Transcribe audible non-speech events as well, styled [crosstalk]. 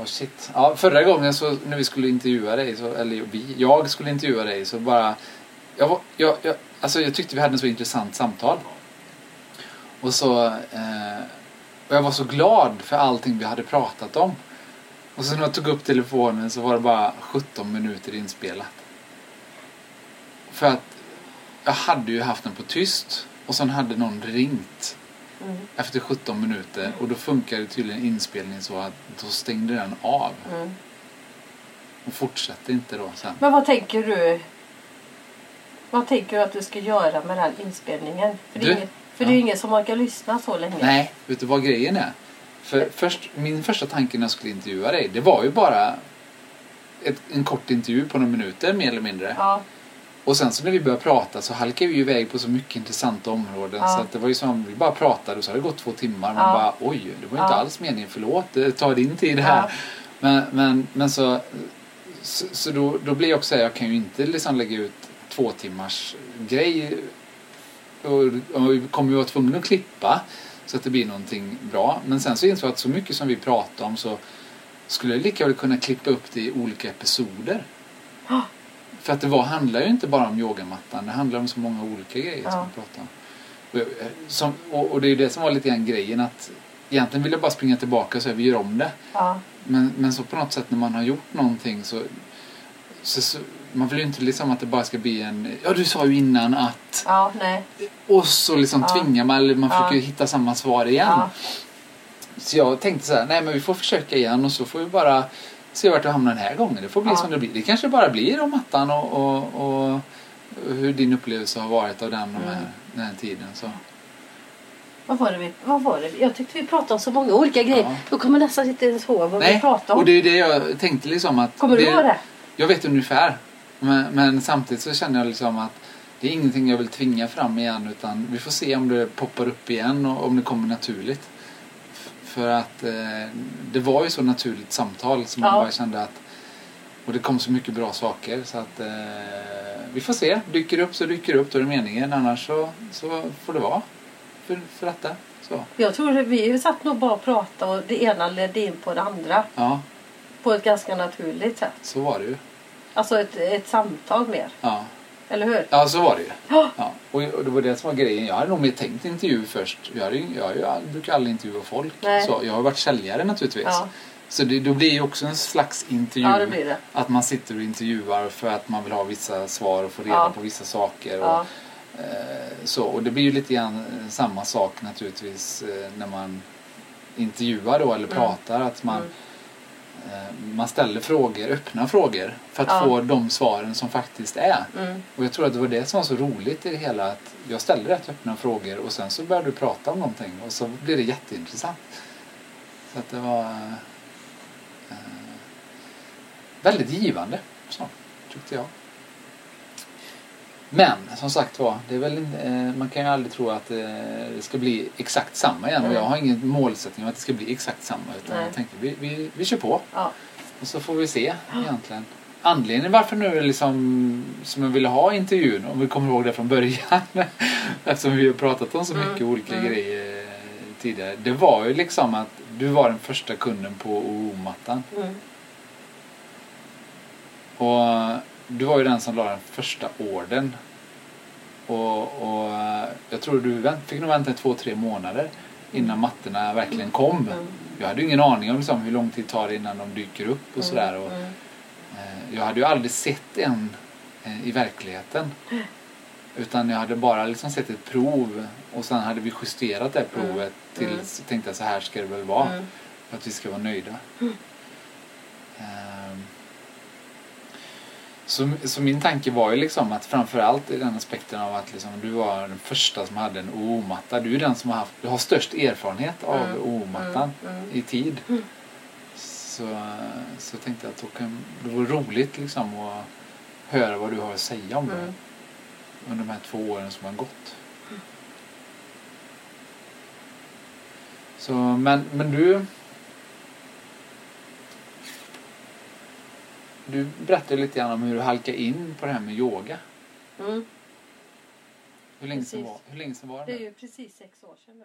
Oh shit. Ja, förra gången så när vi skulle intervjua dig, så, eller vi, jag skulle intervjua dig så bara... Jag, var, jag, jag, alltså jag tyckte vi hade en så intressant samtal. Och så... Eh, och jag var så glad för allting vi hade pratat om. Och så när jag tog upp telefonen så var det bara 17 minuter inspelat. För att jag hade ju haft den på tyst och sen hade någon ringt Mm. efter 17 minuter och då funkade tydligen inspelningen så att då stängde den av Mm. och fortsatte inte då sen. Men vad tänker du? Vad tänker du att du ska göra med den här inspelningen? För det är, Du? ingen, för det är Ja. ingen som orkar lyssna så länge. Nej, vet du vad grejen är? För först, min första tanke när jag skulle intervjua dig, det var ju bara ett, en kort intervju på några minuter mer eller mindre. Ja, Och sen så när vi började prata så halkade vi ju iväg på så mycket intressanta områden Ja. så att det var ju som vi bara pratade och så hade det gått två timmar. Man Ja. bara oj, det var ju inte alls meningen, förlåt, det tar din tid här. Ja. Men, men, men så, så, så då, då blir jag också jag kan ju inte liksom lägga ut två timmars grej och, och vi kommer ju vara tvungna att klippa så att det blir någonting bra. Men sen så insåg jag att så mycket som vi pratar om så skulle jag lika väl kunna klippa upp det i olika episoder. För att det var, handlar ju inte bara om yogamattan, det handlar om så många olika grejer Ja. som vi pratar om. Och, jag- som, och, och det är ju det som var lite grann grejen att egentligen vill jag bara springa tillbaka och säga vi gör om det. ja, Men, men så på något sätt när man har gjort någonting så, så, så man vill ju inte liksom att det bara ska bli en, ja du sa ju innan att, ja, nej. och så liksom Ja. tvingar man, eller man Ja. försöker hitta samma svar igen. Ja, Så jag tänkte så här, nej men vi får försöka igen och så får vi bara se vart vi hamnar den här gången. Det får bli Ja. som det blir. Det kanske bara blir om mattan och, och, och hur din upplevelse har varit av den, de här, Mm. den här tiden. Så. vad var det vi, vad var det? Jag tyckte vi pratade om så många olika grejer. Ja. Jag kommer nästan inte ens ihåg vad vi Nej, pratade om. och det är det jag tänkte liksom att... Kommer du det, ihåg det? Jag vet ungefär. Men, men samtidigt så känner jag liksom att det är ingenting jag vill tvinga fram igen utan vi får se om det poppar upp igen och om det kommer naturligt. För att eh, det var ju så naturligt samtal som man Ja. bara kände att och det kom så mycket bra saker så att eh, vi får se. Dyker det upp så dyker det upp, då är det meningen. Annars så, så får det vara för, för detta. Så. Jag tror att vi satt nog bara och pratade och det ena ledde in på det andra. Ja, På ett ganska naturligt sätt. så var det ju. Alltså ett, ett samtal mer. Ja, Eller hur? ja så var det ju. Ja. Och och det var det som var grejen. Jag hade nog mer tänkt intervju först. Jag, hade, jag, aldrig- brukar aldrig intervjua folk. Nej. Så jag har varit säljare naturligtvis. Ja, Så det, då blir ju också en slags intervju. ja det blir det. Att man sitter och intervjuar för att man vill ha vissa svar och få reda Ja. på vissa saker. Och, eh, så, och det blir ju lite grann eh, samma sak naturligtvis eh, när man intervjuar då eller Mm. pratar. Att man, Mm. Eh, man ställer frågor, öppna frågor. För att Ja. få de svaren som faktiskt är. Mm. Och jag tror att det var det som var så roligt i det hela. Att jag ställde rätt öppna frågor och sen så började du prata om någonting och så blev det jätteintressant. Så att det var eh, väldigt givande. Så, tyckte jag. Men som sagt var, det är väl, eh, man kan ju aldrig tro att eh, det ska bli exakt samma igen. Och Mm. jag har ingen målsättning om att det ska bli exakt samma. Utan Nej. jag tänkte vi, vi, vi kör på. Ja. Och så får vi se egentligen. Anledningen varför nu liksom som jag ville ha intervjun, om vi kommer ihåg det från början. [laughs] eftersom vi har pratat om så Mm, mycket olika mm. grejer tidigare. Det var ju liksom att du var den första kunden på OO-mattan. Mm. Och du var ju den som la den första orden. Och, och jag tror du vänt, fick nog vänta två, tre månader innan mattorna verkligen kom. Mm. Jag hade ju ingen aning om liksom, hur lång tid det tar innan de dyker upp och sådär. Och, Mm. Eh, Jag hade ju aldrig sett en eh, i verkligheten. [laughs] Utan jag hade bara liksom sett ett prov och sen hade vi justerat det provet Mm. tills tänkte jag så här ska det väl vara. Mm. För att vi ska vara nöjda. Mm. Så, så min tanke var ju liksom att framförallt i den aspekten av att liksom du var den första som hade en OO-matta. Du är den som har, haft, du har störst erfarenhet av Mm. OO-mattan Mm. Mm. i tid. Mm. Så, så jag tänkte att då kan, det vore roligt liksom att höra vad du har att säga om det Mm. under de här två åren som har gått. Så, men, men du... Du berättade lite grann om hur du halkade in på det här med yoga. Mm. Hur länge sedan var, hur länge sedan var Det det? är ju precis sex år sedan nu.